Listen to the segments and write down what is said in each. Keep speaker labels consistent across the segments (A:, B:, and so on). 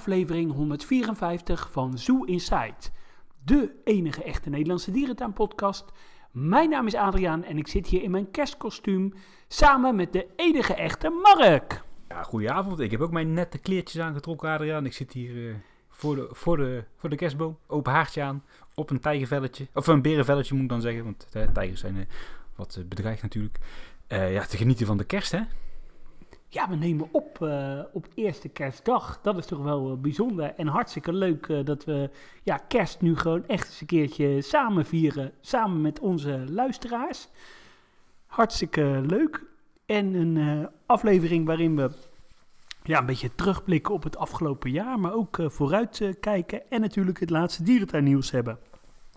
A: aflevering 154 van Zoo Inside, de enige echte Nederlandse dierentuinpodcast. Mijn naam is Adriaan en ik zit hier in mijn kerstkostuum samen met de enige echte Mark.
B: Ja, goedenavond. Ik heb ook mijn nette kleertjes aangetrokken, Adriaan. Ik zit hier uh, voor, de, voor, de, voor de kerstboom, open haartje aan, op een tijgervelletje. Of een berenvelletje moet ik dan zeggen, want uh, tijgers zijn uh, wat bedreigd natuurlijk. ja, te genieten van de kerst, hè?
A: Ja, we nemen op uh, op eerste kerstdag. Dat is toch wel uh, bijzonder en hartstikke leuk uh, dat we ja, kerst nu gewoon echt eens een keertje samen vieren. Samen met onze luisteraars. Hartstikke leuk. En een aflevering waarin we ja, een beetje terugblikken op het afgelopen jaar. Maar ook vooruit kijken en natuurlijk het laatste dierentuinnieuws hebben.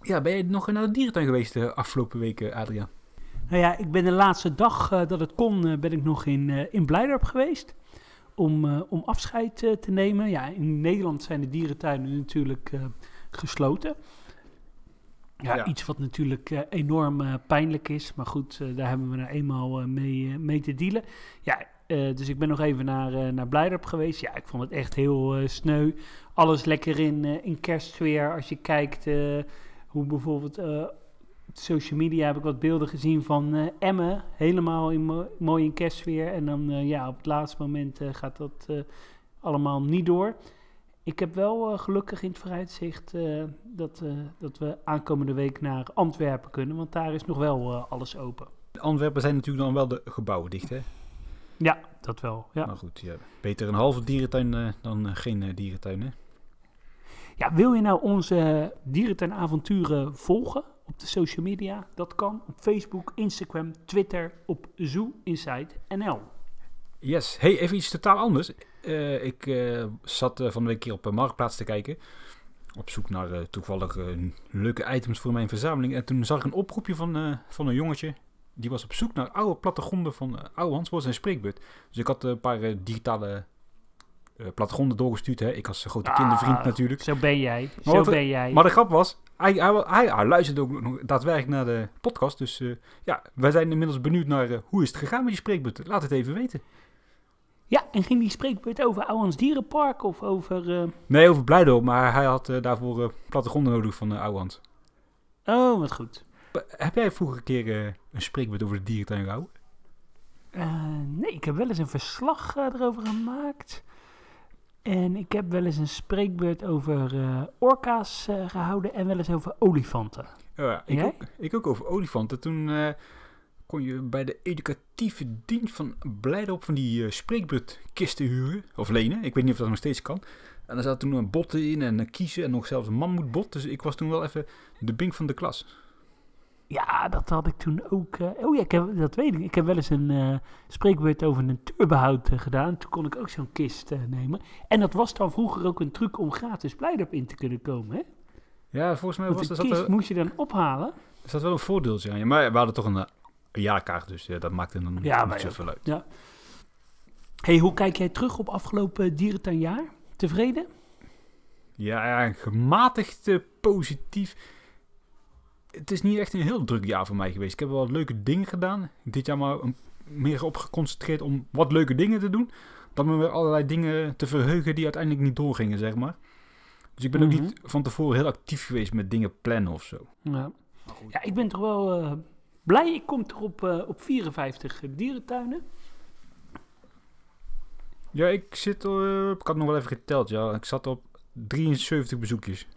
B: Ja, ben je nog naar de dierentuin geweest de afgelopen weken, Adriaan?
A: Nou ja, ik ben de laatste dag uh, dat het kon, uh, ben ik nog in, uh, in Blijdorp geweest. Om, om afscheid te nemen. Ja, in Nederland zijn de dierentuinen natuurlijk gesloten. Ja, ja, iets wat natuurlijk enorm pijnlijk is. Maar goed, daar hebben we nou eenmaal mee, mee te dealen. Ja, dus ik ben nog even naar, naar Blijdorp geweest. Ja, ik vond het echt heel sneu. Alles lekker in, in kerstsfeer. Als je kijkt hoe bijvoorbeeld social media heb ik wat beelden gezien van uh, Emmen. Helemaal in mo mooi in kerstsfeer. En dan uh, ja, op het laatste moment uh, gaat dat allemaal niet door. Ik heb wel gelukkig in het vooruitzicht dat, dat we aankomende week naar Antwerpen kunnen. Want daar is nog wel alles open.
B: Antwerpen zijn natuurlijk dan wel de gebouwen dicht, hè?
A: Ja, dat wel. Ja.
B: Maar goed, ja. beter een halve dierentuin dan geen dierentuin, hè?
A: Ja, wil je nou onze dierentuinavonturen volgen? Op de social media. Dat kan op Facebook, Instagram, Twitter, op Zoo Inside NL.
B: Yes. Hey, even iets totaal anders. Uh, ik uh, zat uh, van de week keer op Marktplaats te kijken. Op zoek naar toevallig leuke items voor mijn verzameling. En toen zag ik een oproepje van, van een jongetje. Die was op zoek naar oude plattegronden van oude Hans, was een spreekbeurt. Dus ik had een paar digitale plattegronden doorgestuurd. Hè. Ik als grote ah, kindervriend natuurlijk.
A: Zo ben jij. Zo ben jij.
B: Maar de grap was, hij, hij, hij, luistert ook nog daadwerkelijk naar de podcast. Dus uh, ja, wij zijn inmiddels benieuwd naar uh, hoe is het gegaan met die spreekbeurt. Laat het even weten.
A: Ja, en ging die spreekbeurt over Ouwans Dierenpark of over... Uh...
B: Nee, over Blijdorp, maar hij had daarvoor plattegronden nodig van Ouwans.
A: Oh, wat goed.
B: Heb jij vroeger een keer een spreekbeurt over de dierentuin gehouden?
A: nee, ik heb wel eens een verslag erover gemaakt. En ik heb wel eens een spreekbeurt over uh, orka's uh, gehouden en wel eens over olifanten.
B: Oh ja, ik, ook, ik ook over olifanten. Toen uh, kon je bij de educatieve dienst van Blijdorp van die spreekbeurtkisten huren. Of lenen. Ik weet niet of dat nog steeds kan. En daar zat toen een botten in en kiezen en nog zelfs een mammoetbot. Dus ik was toen wel even de bink van de klas.
A: Ja, dat had ik toen ook. Uh, oh ja, ik heb, dat weet ik. Ik heb wel eens een uh, spreekbeurt over een turbehoud uh, gedaan. Toen kon ik ook zo'n kist nemen. En dat was dan vroeger ook een truc om gratis Blijdorp in te kunnen komen, hè?
B: Ja, volgens mij
A: Want
B: was
A: dat... kist moest je dan ophalen.
B: Is dat wel een voordeeltje aan je? Maar we hadden toch een, jaarkaart, dus ja, dat maakte dan ja, niet zoveel uit.
A: Ja. hey, hoe kijk jij terug op afgelopen dierentuinjaar? Tevreden?
B: Ja, ja gematigd positief het is niet echt een heel druk jaar voor mij geweest. Ik heb wel wat leuke dingen gedaan. Dit jaar maar een, meer op geconcentreerd om wat leuke dingen te doen. Dan me weer allerlei dingen te verheugen die uiteindelijk niet doorgingen, zeg maar. Dus ik ben ook niet mhm. van tevoren heel actief geweest met dingen plannen of zo.
A: Ja, ja ik ben toch wel uh, blij. Ik kom toch op, uh, op 54 dierentuinen.
B: Ja, ik zit, uh, ik had nog wel even geteld, ja. Ik zat op 73 bezoekjes.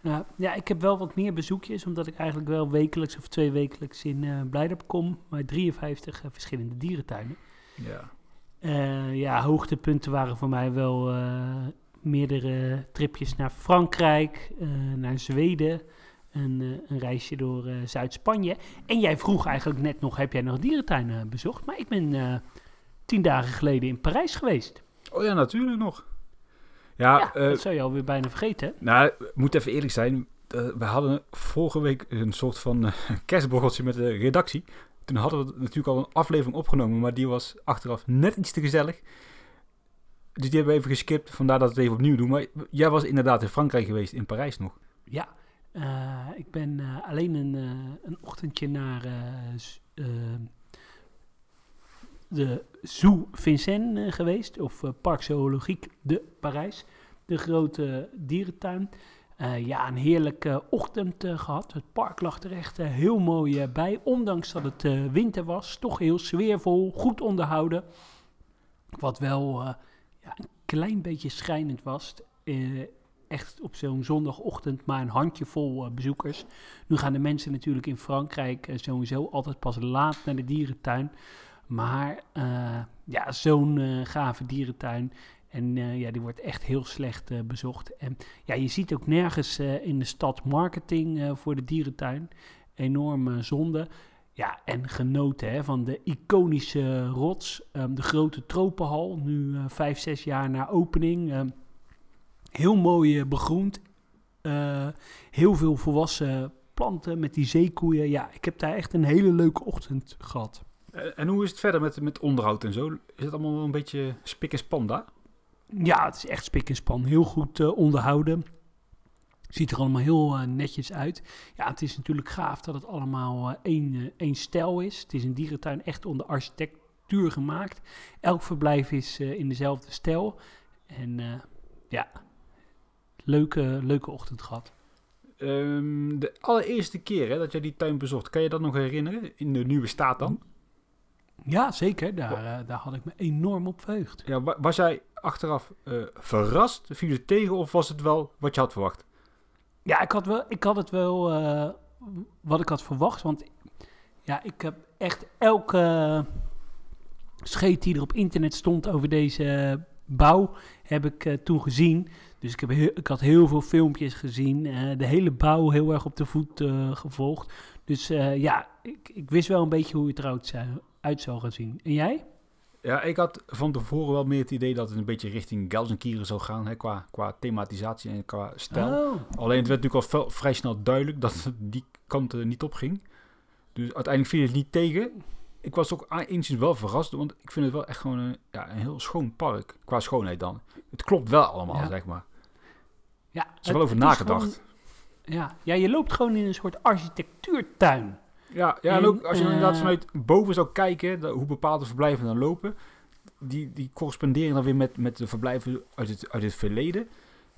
A: Ja, ja, ik heb wel wat meer bezoekjes, omdat ik eigenlijk wel wekelijks of twee wekelijks in uh, Blijdorp kom. Maar 53 uh, verschillende dierentuinen.
B: Ja.
A: Uh, ja, hoogtepunten waren voor mij wel meerdere tripjes naar Frankrijk, naar Zweden. Een, een reisje door Zuid-Spanje. En jij vroeg eigenlijk net nog, heb jij nog dierentuinen bezocht? Maar ik ben tien dagen geleden in Parijs geweest.
B: Oh ja, natuurlijk nog.
A: Ja, ja uh, dat zou je alweer bijna vergeten.
B: Nou, moet even eerlijk zijn. Uh, we hadden vorige week een soort van uh, kerstborreltje met de redactie. Toen hadden we natuurlijk al een aflevering opgenomen, maar die was achteraf net iets te gezellig. Dus die hebben we even geskipt, vandaar dat we het even opnieuw doen. Maar jij was inderdaad in Frankrijk geweest, in Parijs nog.
A: Ja, ik ben alleen een, een ochtendje naar de Zoo Vincennes geweest, of Parc Zoologique de Parijs, de grote dierentuin. ja, een heerlijke ochtend gehad. Het park lag er echt heel mooi bij, ondanks dat het winter was. Toch heel sfeervol, goed onderhouden. Wat wel ja, een klein beetje schrijnend was echt op zo'n zondagochtend maar een handjevol bezoekers. Nu gaan de mensen natuurlijk in Frankrijk sowieso altijd pas laat naar de dierentuin. Maar uh, ja, zo'n gave dierentuin. En ja, die wordt echt heel slecht bezocht. En ja, je ziet ook nergens in de stad marketing voor de dierentuin. Enorme zonde. Ja, en genoten hè, van de iconische rots. Um, de grote tropenhal, nu vijf, zes jaar na opening. Um, Heel mooi begroend. Heel veel volwassen planten met die zeekoeien. Ja, ik heb daar echt een hele leuke ochtend gehad.
B: Eh, en hoe is het verder met, met onderhoud en zo? Is het allemaal een beetje spik en span daar?
A: Ja, het is echt spik en span. Heel goed uh, onderhouden. Ziet er allemaal heel uh, netjes uit. Ja, het is natuurlijk gaaf dat het allemaal één, één stijl is. Het is een dierentuin echt onder architectuur gemaakt. Elk verblijf is in dezelfde stijl. En ja, leuke, leuke ochtend gehad.
B: Um, de allereerste keer hè, dat jij die tuin bezocht, kan je dat nog herinneren? In de nieuwe staat dan?
A: Ja, zeker. Daar, uh, daar had ik me enorm op verheugd.
B: Ja, was jij achteraf uh, verrast? Viel je tegen of was het wel wat je had verwacht?
A: Ja, ik had, wel, ik had het wel uh, wat ik had verwacht. Want ja, ik heb echt elke scheet die er op internet stond over deze bouw, heb ik toen gezien. Dus ik, heb ik had heel veel filmpjes gezien. De hele bouw heel erg op de voet gevolgd. Dus ja, ik, ik, wist wel een beetje hoe het eruit uit zou gaan zien. En jij?
B: Ja, ik had van tevoren wel meer het idee dat het een beetje richting Gelsenkieren zou gaan. Hè, qua, qua thematisatie en qua stijl. Oh. Alleen het werd natuurlijk al vrij snel duidelijk dat het die kant niet op ging. Dus uiteindelijk viel het niet tegen. Ik was ook enigszins wel verrast, want ik vind het wel echt gewoon een, ja, een heel schoon park. Qua schoonheid dan. Het klopt wel allemaal, zeg maar.
A: Ja,
B: er is wel over nagedacht.
A: ja. ja, je loopt gewoon in een soort architectuurtuin.
B: Ja, ja en, ook als je uh, inderdaad vanuit boven zou kijken, hoe bepaalde verblijven dan lopen, die, die corresponderen dan weer met, met de verblijven uit het, uit het verleden.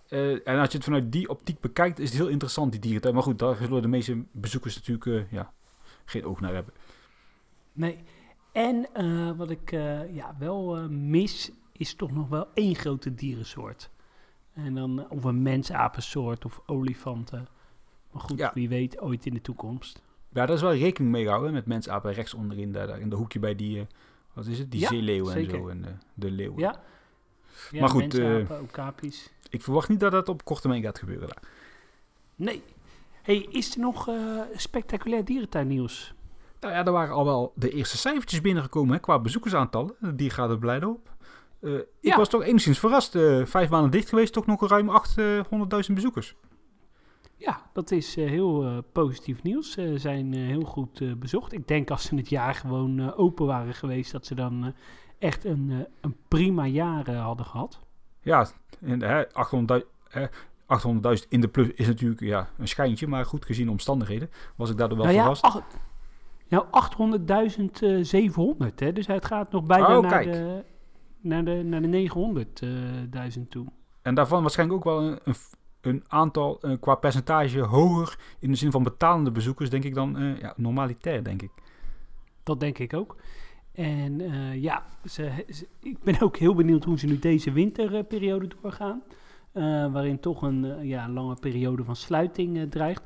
B: Uh, en als je het vanuit die optiek bekijkt, is het heel interessant, die dierentuin. Maar goed, daar zullen de meeste bezoekers natuurlijk uh, ja, geen oog naar hebben.
A: Nee, en wat ik ja, wel mis, is toch nog wel één grote dierensoort. En dan of een mensapensoort of olifanten. Maar goed, wie weet ooit in de toekomst.
B: Ja, daar is wel rekening mee gehouden met mensapen rechts onderin, daar, daar in de hoekje bij die, uh, wat is het, die ja, zeeleeuwen en zo en uh, de leeuwen.
A: Ja, ja maar goed, mensapen, uh,
B: ik verwacht niet dat dat op korte termijn gaat gebeuren daar.
A: Nee. Hey, is er nog spectaculair dierentuinnieuws?
B: Nou ja, er waren al wel de eerste cijfertjes binnengekomen hè, qua bezoekersaantallen. Die gaat er blij op. Uh, ik was toch enigszins verrast. Uh, vijf maanden dicht geweest, toch nog ruim 800.000 bezoekers.
A: Ja, dat is uh, heel positief nieuws. Ze zijn heel goed bezocht. Ik denk als ze het jaar gewoon open waren geweest, dat ze dan echt een, een prima jaar hadden gehad.
B: Ja, 800.000 800 in de plus is natuurlijk ja, een schijntje, maar goed gezien omstandigheden was ik daardoor wel nou verrast.
A: Ja, nou, 800.700, hè? Dus het gaat nog bijna oh, naar de naar de, naar de 900.000 toe.
B: En daarvan waarschijnlijk ook wel een, een aantal uh, qua percentage hoger in de zin van betalende bezoekers, denk ik dan uh, ja, normalitair, denk ik.
A: Dat denk ik ook. En uh, ja, ze, ik ben ook heel benieuwd hoe ze nu deze winterperiode doorgaan. waarin toch een ja, lange periode van sluiting dreigt.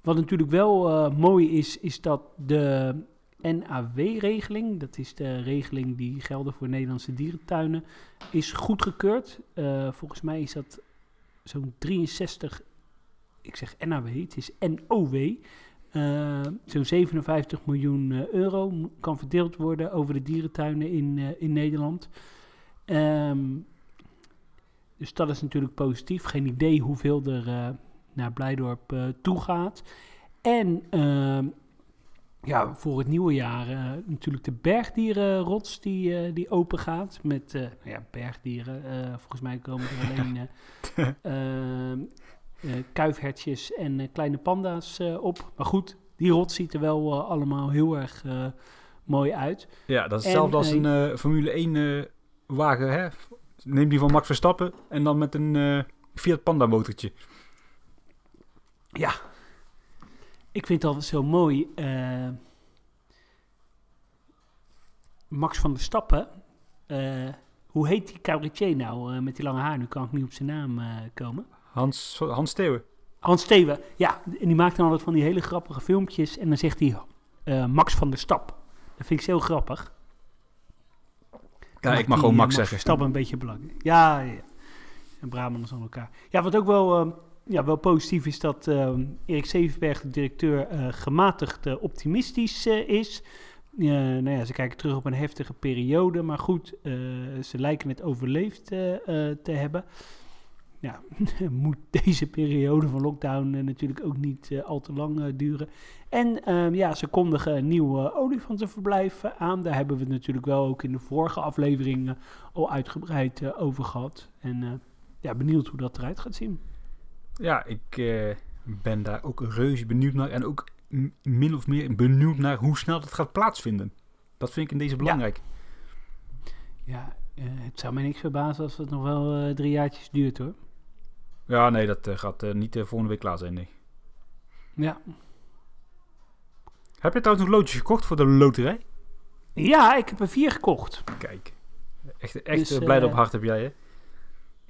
A: Wat natuurlijk wel mooi is, is dat de NAW-regeling, dat is de regeling die gelden voor Nederlandse dierentuinen, is goedgekeurd. Volgens mij is dat zo'n 63, ik zeg NAW, het is NOW. Uh, zo'n 57 miljoen uh, euro kan verdeeld worden over de dierentuinen in, in Nederland. Um, dus dat is natuurlijk positief. Geen idee hoeveel er naar Blijdorp toe gaat. En ehm, ja, voor het nieuwe jaar uh, natuurlijk de bergdierenrots die, uh, die open gaat. Met uh, ja, bergdieren. volgens mij komen er alleen kuifhertjes en kleine panda's op. Maar goed, die rots ziet er wel allemaal heel erg mooi uit.
B: Ja, dat is hetzelfde als
A: eh,
B: een eh, Formule 1 eh, wagen. Hè? Neem die van Max Verstappen en dan met een eh, Fiat Panda motortje.
A: Ja, ik vind het altijd zo mooi. eh, Max van der Stappen. eh, hoe heet die cabaretier nou eh, met die lange haar? Nu kan ik niet op zijn naam komen.
B: Hans, Hans Steeuwen.
A: Hans Steven. Ja, en die maakt dan altijd van die hele grappige filmpjes. En dan zegt hij Max van der Stap. Dat vind ik zo grappig.
B: Ja, ik mag gewoon Max zeggen.
A: Stap een beetje belangrijk. Ja, ja. En Brabanders aan elkaar. Ja, wat ook wel, ja, wel positief is dat eh, Erik Zevenberg, de directeur, eh, gematigd eh, optimistisch eh, is. Eh, nou ja, ze kijken terug op een heftige periode, maar goed, ze lijken het overleefd te hebben. Ja, moet deze periode van lockdown natuurlijk ook niet al te lang duren. En ehm, ja, ze kondigen een nieuw olifantenverblijf aan. Daar hebben we het natuurlijk wel ook in de vorige aflevering al uitgebreid over gehad. En ja, benieuwd hoe dat eruit gaat zien.
B: Ja, ik eh, ben daar ook reuze benieuwd naar. En ook min of meer benieuwd naar hoe snel dat gaat plaatsvinden. Dat vind ik in deze belangrijk.
A: Ja, eh, het zou mij niks verbazen als het nog wel eh, drie jaartjes duurt hoor.
B: Ja, nee, dat gaat niet volgende week klaar zijn, nee.
A: Ja,
B: Heb je trouwens nog loodjes gekocht voor de loterij?
A: ja ik heb er vier gekocht.
B: Kijk. Echt, echt
A: Dus,
B: blijde op hart heb jij, hè?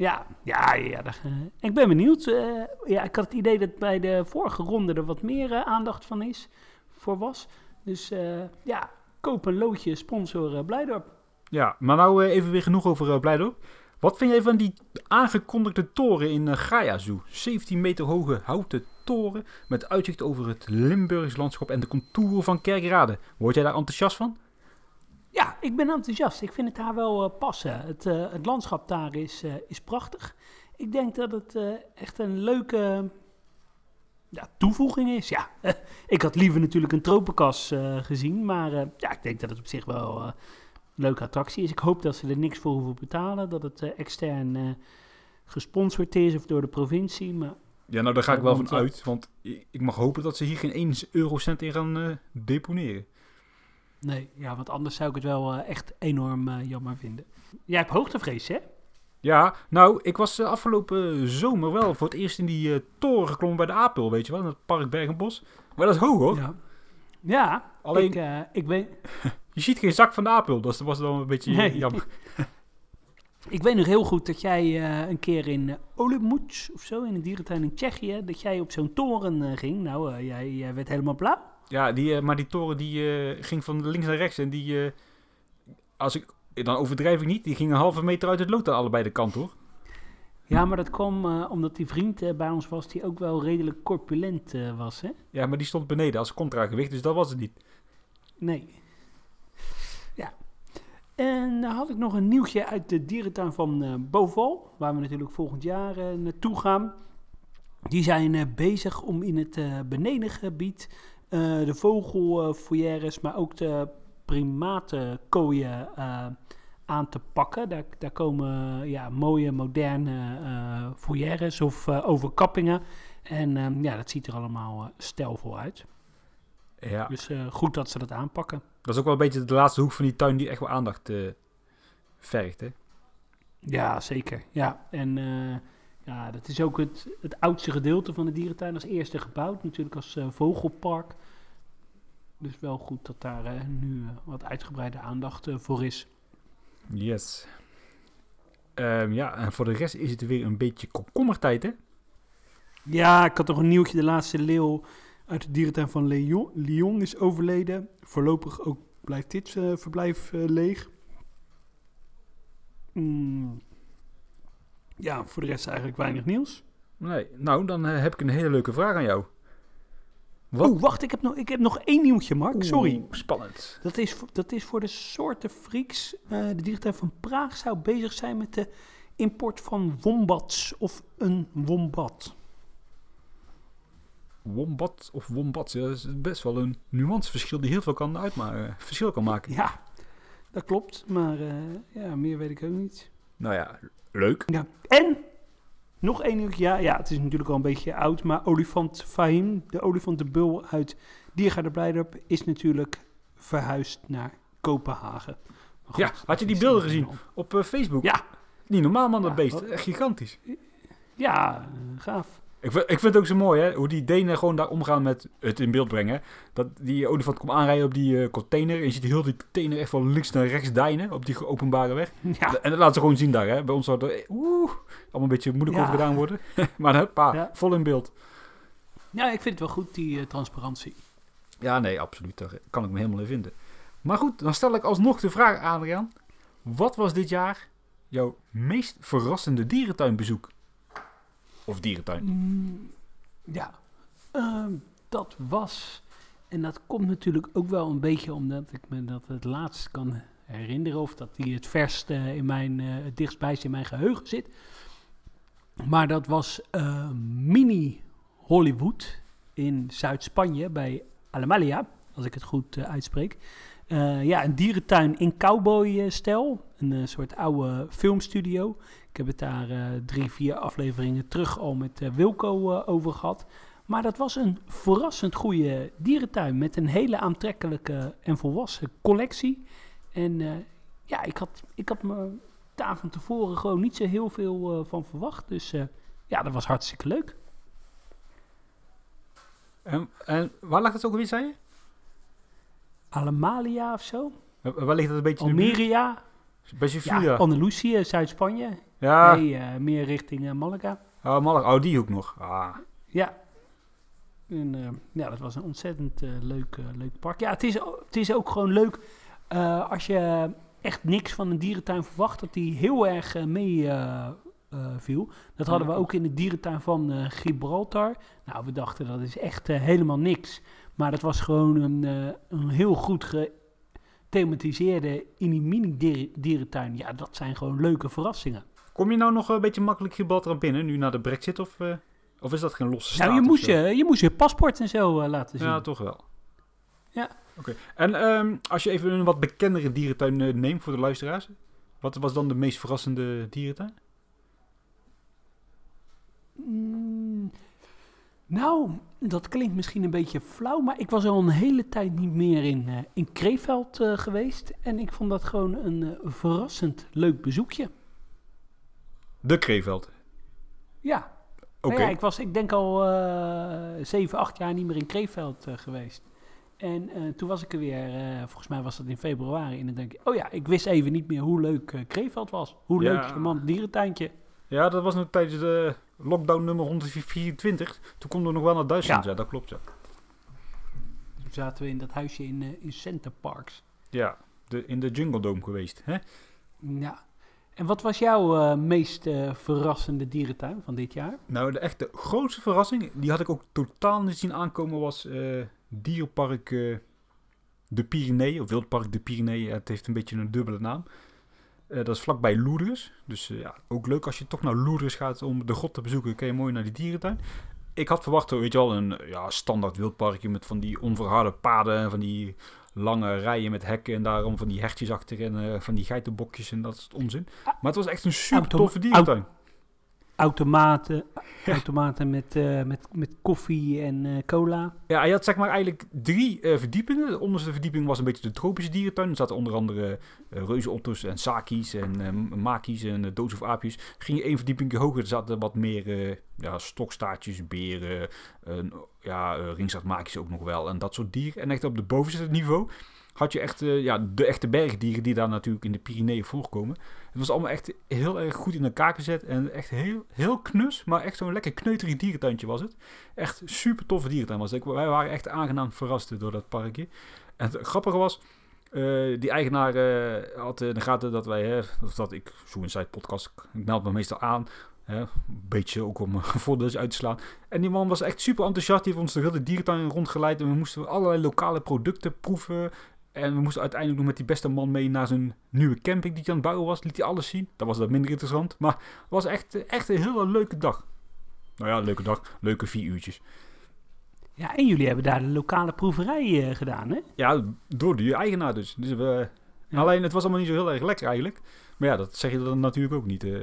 A: Ja, ja, ja. eh, ik ben benieuwd. eh, ja, ik had het idee dat bij de vorige ronde er wat meer eh, aandacht van is, voor was. Dus eh, ja, koop een loodje sponsor uh, Blijdorp.
B: Ja, maar nou even weer genoeg over uh, Blijdorp. Wat vind jij van die aangekondigde toren in uh, Gaia Zoo? 17 meter hoge houten toren met uitzicht over het Limburgs landschap en de contouren van Kerkrade. Word jij daar enthousiast van?
A: Ja, ik ben enthousiast. Ik vind het daar wel uh, passen. Het, uh, het, landschap daar is, uh, is prachtig. Ik denk dat het echt een leuke ja, toevoeging is. Ja, ik had liever natuurlijk een tropenkas gezien. Maar ja, ik denk dat het op zich wel een leuke attractie is. Ik hoop dat ze er niks voor hoeven betalen. Dat het extern gesponsord is of door de provincie. Maar
B: ja, nou daar ga ik wel van uit. Want ik mag hopen dat ze hier geen 1 eurocent in gaan deponeren.
A: Nee, ja, want anders zou ik het wel uh, echt enorm uh, jammer vinden. Jij hebt hoogtevrees, hè?
B: Ja, nou, ik was uh, afgelopen zomer wel voor het eerst in die toren geklommen bij de Apel, weet je wel, in het park Bergenbos. Maar dat is hoog, hoor.
A: Ja, ja Alleen, ik, eh, ik weet...
B: je ziet geen zak van de Apel, dus dat was dan een beetje nee. jammer.
A: ik weet nog heel goed dat jij een keer in Olomouc of zo, in een dierentuin in Tsjechië, dat jij op zo'n toren ging. Nou, jij, jij werd helemaal blauw.
B: Ja, die, maar die toren die ging van links naar rechts en die, als ik dan overdrijf ik niet. Die ging een halve meter uit het lood aan allebei de kant, hoor.
A: Ja, maar dat kwam uh, omdat die vriend uh, bij ons was die ook wel redelijk corpulent uh, was, hè?
B: Ja, maar die stond beneden als contragewicht, dus dat was het niet.
A: Nee. Ja. En dan had ik nog een nieuwtje uit de dierentuin van Boval, waar we natuurlijk volgend jaar naartoe gaan. Die zijn bezig om in het benedengebied de vogelfoyeres, maar ook de primatenkooien uh, aan te pakken. Daar, daar komen ja, mooie, moderne uh, foyeres of overkappingen. En um, ja, dat ziet er allemaal stijlvol uit.
B: Ja.
A: Dus goed dat ze dat aanpakken.
B: Dat is ook wel een beetje de laatste hoek van die tuin die echt wel aandacht vergt, hè?
A: Ja, zeker. Ja, en ja, dat is ook het, het oudste gedeelte van de dierentuin als eerste gebouwd. Natuurlijk als vogelpark. Dus wel goed dat daar uh, nu uh, wat uitgebreide aandacht uh, voor is.
B: Yes. Um, ja, en voor de rest is het weer een beetje komkommertijd, hè?
A: Ja, ik had nog een nieuwtje. De laatste leeuw uit de dierentuin van Lyon, Lyon is overleden. Voorlopig ook blijft dit verblijf leeg. Mm. Ja, voor de rest eigenlijk weinig nieuws.
B: Nee, nou, dan heb ik een hele leuke vraag aan jou.
A: Wat? Oeh, wacht, ik heb, nog, ik heb nog één nieuwtje, Mark.
B: Oeh,
A: Sorry.
B: Spannend.
A: Dat is, voor, dat is voor de soorten freaks. Uh, de dierentuin van Praag zou bezig zijn met de import van wombats of een wombat.
B: Wombat of wombats, ja, dat is best wel een nuanceverschil die heel veel kan, uitmaken, verschil kan maken.
A: Ja, dat klopt. Maar uh, ja, meer weet ik ook niet.
B: Nou ja, leuk.
A: Ja. En nog één nieuwtje. Ja, ja, het is natuurlijk al een beetje oud, maar olifant Fahim, de olifant de bul uit Diergaarde Blijdorp, is natuurlijk verhuisd naar Kopenhagen.
B: Ja, had je die beelden gezien? Op eh, Facebook?
A: Ja.
B: Niet normaal man, dat
A: Ja,
B: beest. Echt gigantisch.
A: Ja, eh, gaaf.
B: Ik vind, ik vind het ook zo mooi, hè, hoe die Denen gewoon daar omgaan met het in beeld brengen. Dat die olifant komt aanrijden op die eh, container. En je ziet heel die container echt van links naar rechts deinen op die openbare weg.
A: Ja,
B: En dat laten ze gewoon zien daar. Hè. Bij ons zou er oeh, allemaal een beetje moeilijk
A: Ja.
B: over gedaan worden. maar huppa,
A: Ja.
B: vol in beeld.
A: ja ik vind het wel goed, die eh, transparantie.
B: Ja, nee, absoluut. Daar kan ik me helemaal in vinden. Maar goed, dan stel ik alsnog de vraag, Adriaan. Wat was dit jaar jouw meest verrassende dierentuinbezoek? Of dierentuin?
A: Mm, ja, ehm, dat was. En dat komt natuurlijk ook wel een beetje omdat ik me dat het laatst kan herinneren. Of dat die het verst eh, in mijn, eh, het dichtstbijst in mijn geheugen zit. Maar dat was eh, Mini Hollywood in Zuid-Spanje bij Alamalia, als ik het goed eh, uitspreek. Ja, een dierentuin in cowboy-stijl. Een soort oude filmstudio. Ik heb het daar eh, drie, vier afleveringen terug al met eh, Wilco eh, over gehad. Maar dat was een verrassend goede dierentuin met een hele aantrekkelijke en volwassen collectie. En ja, ik had, ik had me daar van tevoren gewoon niet zo heel veel van verwacht. Dus ja, dat was hartstikke leuk.
B: En, en waar lag het ook weer, zei je?
A: Alamalia of zo?
B: Waar ligt dat een beetje?
A: Almeria?
B: Bij
A: Ja? Andalusië, Zuid-Spanje.
B: Ja,
A: Nee, eh, meer richting eh, Malaga.
B: oh, Malaga. Oh, die hoek nog. Ah.
A: Ja. En, eh, ja, dat was een ontzettend leuk, leuk park. Ja, het is, het is ook gewoon leuk als je echt niks van een dierentuin verwacht, dat die heel erg mee viel. Dat hadden we ook in de dierentuin van Gibraltar. Nou, we dachten dat is echt helemaal niks. Maar dat was gewoon een, een heel goed gethematiseerde mini-dierentuin. Ja, dat zijn gewoon leuke verrassingen.
B: Kom je nou nog een beetje makkelijk Gibraltar binnen, nu na de brexit? Of, eh, of is dat geen losse staat?
A: Nou, je moest
B: zo?
A: je, je moest je paspoort en zo eh, laten zien.
B: Ja, toch wel.
A: Ja.
B: Oké. En ehm, als je even een wat bekendere dierentuin eh, neemt voor de luisteraars. Wat was dan de meest verrassende dierentuin?
A: Mm, nou, dat klinkt misschien een beetje flauw, maar ik was al een hele tijd niet meer in, eh, in Kreeveld eh, geweest. En ik vond dat gewoon een eh, verrassend leuk bezoekje.
B: De Kreeveld.
A: Ja,
B: Oké.
A: Nou ja ik was, ik denk al eh 7, 8 jaar niet meer in Kreeveld eh, geweest. En eh, toen was ik er weer, volgens mij was dat in februari. En dan denk ik, oh ja, ik wist even niet meer hoe leuk eh, Kreeveld was. Hoe
B: Ja.
A: leuk charmant dierentuintje.
B: Ja, dat was nog tijdens de lockdown nummer 124. Toen konden we nog wel naar Duitsland.
A: Ja.
B: Ja, dat klopt. Ja.
A: Toen zaten we in dat huisje in, in Center Parks.
B: Ja, de, in de Jungle Dome geweest. Hè?
A: Ja. En wat was jouw eh, meest eh, verrassende dierentuin van dit jaar?
B: Nou, de echte grootste verrassing, die had ik ook totaal niet zien aankomen, was eh, dierenpark eh, De Pyreneeën, of Wildpark De Pyreneeën. Ja, het heeft een beetje een dubbele naam. Dat is vlakbij Lourdes. Dus ja, ook leuk als je toch naar Lourdes gaat om de god te bezoeken, kun je mooi naar die dierentuin. Ik had verwacht, weet je wel, een ja, standaard wildparkje met van die onverharde paden en van die lange rijen met hekken en daarom van die hertjes achter en eh, van die geitenbokjes en dat soort onzin. Maar het was echt een super
A: Autom-
B: toffe dierentuin.
A: Automaten, automaten met, eh, met, met koffie en eh, cola.
B: Ja, je had zeg maar eigenlijk drie eh, verdiepingen. De onderste verdieping was een beetje de tropische dierentuin. Er zaten onder andere uh, reuzenotto's en saki's en maki's en uh, doods of aapjes. Ging je één verdieping hoger, er zaten wat meer ja, stokstaartjes, beren, uh, ja, uh, ringstaartmaki's ook nog wel en dat soort dieren. En echt op de bovenste niveau had je echt uh, ja, de echte bergdieren die daar natuurlijk in de Pyreneeën voorkomen. Het was allemaal echt heel erg goed in elkaar gezet en echt heel, heel knus, maar echt zo'n lekker kneuterig dierentuintje was het. Echt super toffe dierentuin was het. Wij waren echt aangenaam verrast door dat parkje. En het grappige was, uh, die eigenaar uh, had in de gaten dat wij, hè, of dat ik, zo Inside podcast, ik meld me meestal aan, een beetje ook om voordeel uit te slaan. En die man was echt super enthousiast, die heeft ons de hele dierentuin rondgeleid en we moesten allerlei lokale producten proeven. En we moesten uiteindelijk nog met die beste man mee naar zijn nieuwe camping die hij aan het bouwen was. Liet hij alles zien. Dat was dat minder interessant. Maar het was echt, echt een hele leuke dag. Nou ja, leuke dag. Leuke vier uurtjes.
A: Ja, en jullie hebben daar de lokale proeverij uh, gedaan, hè?
B: Ja, door die eigenaar dus. dus we, ja. Alleen, het was allemaal niet zo heel erg lekker eigenlijk. Maar ja, dat zeg je dan natuurlijk ook niet. Uh.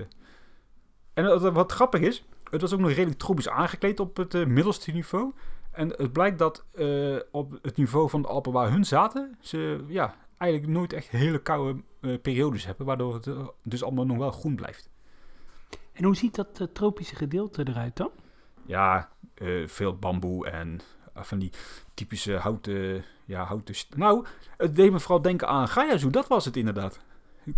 B: En wat, wat grappig is, het was ook nog redelijk tropisch aangekleed op het uh, middelste niveau. En het blijkt dat eh, op het niveau van de Alpen waar hun zaten, ze ja, eigenlijk nooit echt hele koude eh, periodes hebben, waardoor het eh, dus allemaal nog wel groen blijft.
A: En hoe ziet dat tropische gedeelte eruit dan?
B: Ja, veel bamboe en van die typische houten, ja, houten... Nou, het deed me vooral denken aan Gayazu, dat was het inderdaad.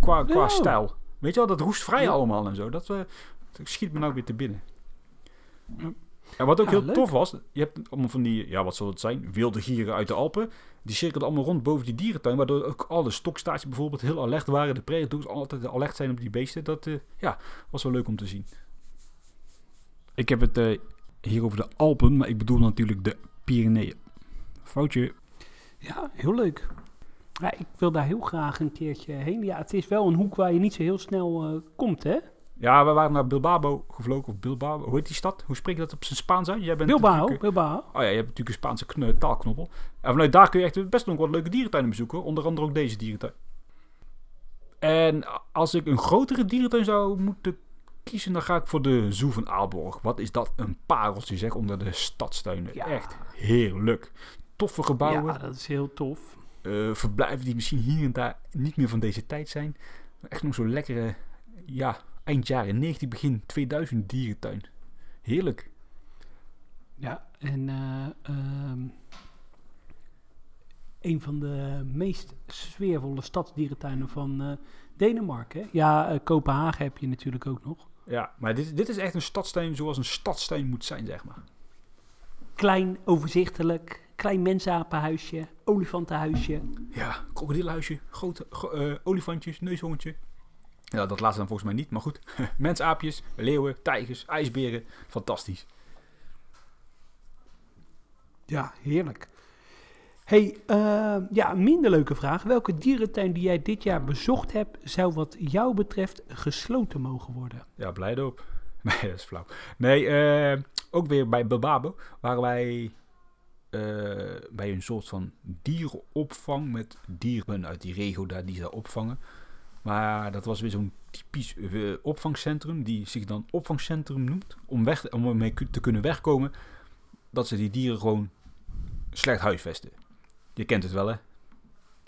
B: Qua, qua
A: Oh.
B: stijl. Weet je wel, dat roestvrij
A: Ja.
B: allemaal en zo. Dat, dat schiet me nou weer te binnen.
A: Ja.
B: En wat ook
A: Ja,
B: heel
A: leuk.
B: tof was, je hebt allemaal van die, ja wat zal het zijn, wilde gieren uit de Alpen. Die cirkelden allemaal rond boven die dierentuin, waardoor ook alle stokstaartjes bijvoorbeeld heel alert waren. De predators altijd alert zijn op die beesten. Dat eh, ja, was wel leuk om te zien. Ik heb het eh, hier over de Alpen, maar ik bedoel natuurlijk de Pyreneeën. Foutje.
A: Ja, heel leuk. Ja, ik wil daar heel graag een keertje heen. Ja, het is wel een hoek waar je niet zo heel snel eh, komt, hè?
B: Ja, we waren naar Bilbao gevlogen, of Bilbao, hoe heet die stad? Hoe spreek je dat op zijn Spaans uit? Jij bent
A: Bilbao,
B: natuurlijk,
A: Bilbao.
B: Oh ja, je hebt natuurlijk een Spaanse kn- taalknoppel. En vanuit daar kun je echt best nog wat leuke dierentuinen bezoeken. Onder andere ook deze dierentuin. En als ik een grotere dierentuin zou moeten kiezen, dan ga ik voor de Zoo van Aalborg. Wat is dat een pareltje zeg, onder de stadstuinen.
A: Ja.
B: Echt heerlijk. Toffe gebouwen.
A: Ja, dat is heel tof.
B: eh, verblijven die misschien hier en daar niet meer van deze tijd zijn. Echt nog zo'n lekkere, ja, eind jaren 90, begin 2000 dierentuin. Heerlijk.
A: Ja, en eh, ehm, een van de meest sfeervolle stadsdierentuinen van eh, Denemarken. Ja, eh, Kopenhagen heb je natuurlijk ook nog.
B: Ja, maar dit, dit is echt een stadstuin zoals een stadstuin moet zijn, zeg maar.
A: Klein, overzichtelijk, klein mensapenhuisje, olifantenhuisje.
B: Ja, krokodilhuisje, grote gro- olifantjes, neushoorntje. Ja, dat laatste dan volgens mij niet, maar goed. Mensaapjes, leeuwen, tijgers, ijsberen. Fantastisch.
A: Ja, heerlijk. hey, eh, ja, minder leuke vraag. Welke dierentuin die jij dit jaar bezocht hebt, zou wat jou betreft gesloten mogen worden?
B: Ja, Blijdorp. Nee, dat is flauw. Nee, eh, ook weer bij Bilbao waren wij eh, bij een soort van dierenopvang met dieren uit die regio daar die ze opvangen. Maar dat was weer zo'n typisch eh, opvangcentrum die zich dan opvangcentrum noemt. Om, weg, om ermee te kunnen wegkomen dat ze die dieren gewoon slecht huisvesten. Je kent het wel hè?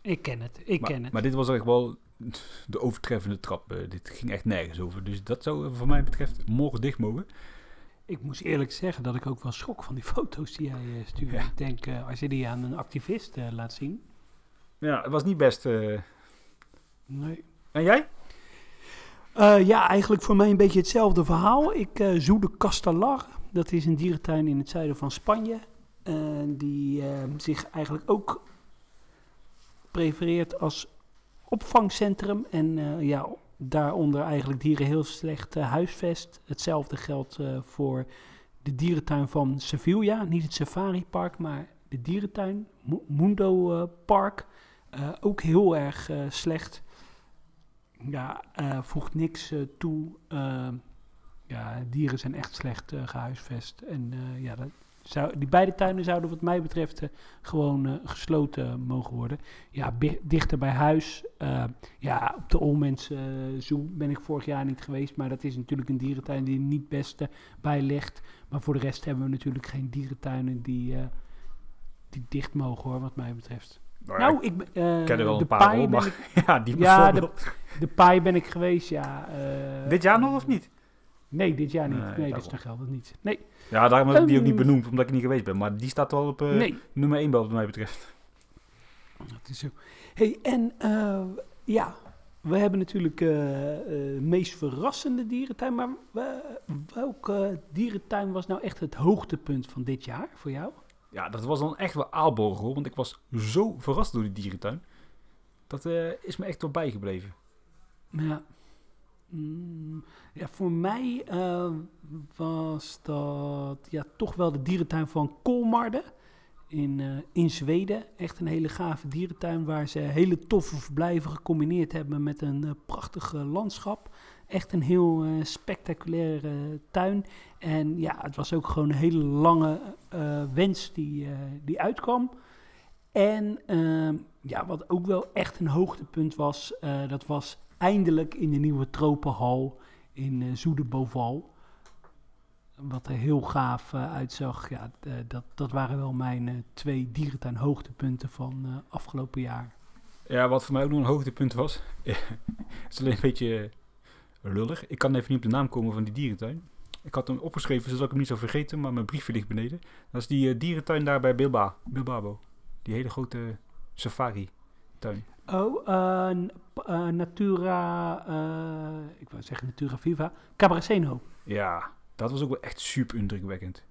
A: Ik ken het, ik
B: maar,
A: ken het.
B: maar dit was echt wel de overtreffende trap. Eh, dit ging echt nergens over. Dus dat zou eh, voor mij betreft morgen dicht mogen.
A: Ik moest eerlijk zeggen dat ik ook wel schrok van die foto's die jij stuurde.
B: Ja.
A: Ik denk, als je die aan een activist laat zien.
B: Ja, het was niet best.
A: Nee.
B: En jij?
A: Eh, ja, eigenlijk voor mij een beetje hetzelfde verhaal. Ik eh zoede Castellar. Dat is een dierentuin in het zuiden van Spanje. eh, die zich eigenlijk ook prefereert als opvangcentrum. En ja, daaronder eigenlijk dieren heel slecht huisvest. Hetzelfde geldt voor de dierentuin van Sevilla. Niet het Safari Park, maar de dierentuin. Mu- Mundo Park. Ook heel erg slecht. Ja, eh, voegt niks eh, toe. Eh, ja, dieren zijn echt slecht eh, gehuisvest. En ja, dat zou, die beide tuinen zouden wat mij betreft gewoon gesloten mogen worden. Ja, dichter bij huis. Ja, op de Olmens Zoo ben ik vorig jaar niet geweest. Maar dat is natuurlijk een dierentuin die er niet best eh, bij ligt. Maar voor de rest hebben we natuurlijk geen dierentuinen die, die dicht mogen hoor, wat mij betreft. Nou, ik ben, eh,
B: ik ken er wel
A: de
B: een paar maar
A: ik-
B: ja, die
A: Ja,
B: bijvoorbeeld.
A: de paai ben ik geweest, ja. eh,
B: Dit jaar nog of niet?
A: Nee, dit jaar niet.
B: Nee,
A: Nee, dus dan geldt het niet. Nee,
B: Ja, daarom heb ik die ook niet
A: Ehm.
B: benoemd, omdat ik niet geweest ben. Maar die staat wel op eh,
A: nee.
B: nummer 1 wat mij betreft.
A: Dat is zo. hey, en eh, ja, we hebben natuurlijk eh eh, meest verrassende dierentuin. Maar we- welke dierentuin was nou echt het hoogtepunt van dit jaar voor jou?
B: Ja, dat was dan echt wel Aalborg want ik was zo verrast door die dierentuin. Dat eh, is me echt wel bijgebleven.
A: Ja. Mm, ja, voor mij eh, was dat ja, toch wel de dierentuin van Kolmarden in, eh, in Zweden. Echt een hele gave dierentuin waar ze hele toffe verblijven gecombineerd hebben met een prachtig landschap. Echt een heel eh, spectaculaire tuin. En ja, het was ook gewoon een hele lange eh, wens die, eh, die uitkwam. En ehm, ja, wat ook wel echt een hoogtepunt was, dat was eindelijk in de nieuwe tropenhal in Zoedebeval. wat er heel gaaf uitzag. Ja, dat, dat waren wel mijn twee dierentuin hoogtepunten van afgelopen jaar.
B: Ja, wat voor mij ook nog een hoogtepunt was. Het is alleen een beetje lullig. Ik kan even niet op de naam komen van die dierentuin. Ik had hem opgeschreven zodat ik hem niet zou vergeten, maar mijn briefje ligt beneden. Dat is die eh, dierentuin daar bij Bilba, Bilbao. Die hele grote safari-tuin.
A: Oh, eh, eh, Natura, ik wou zeggen Natura Viva, Cabraceno.
B: Ja, dat was ook wel echt super indrukwekkend.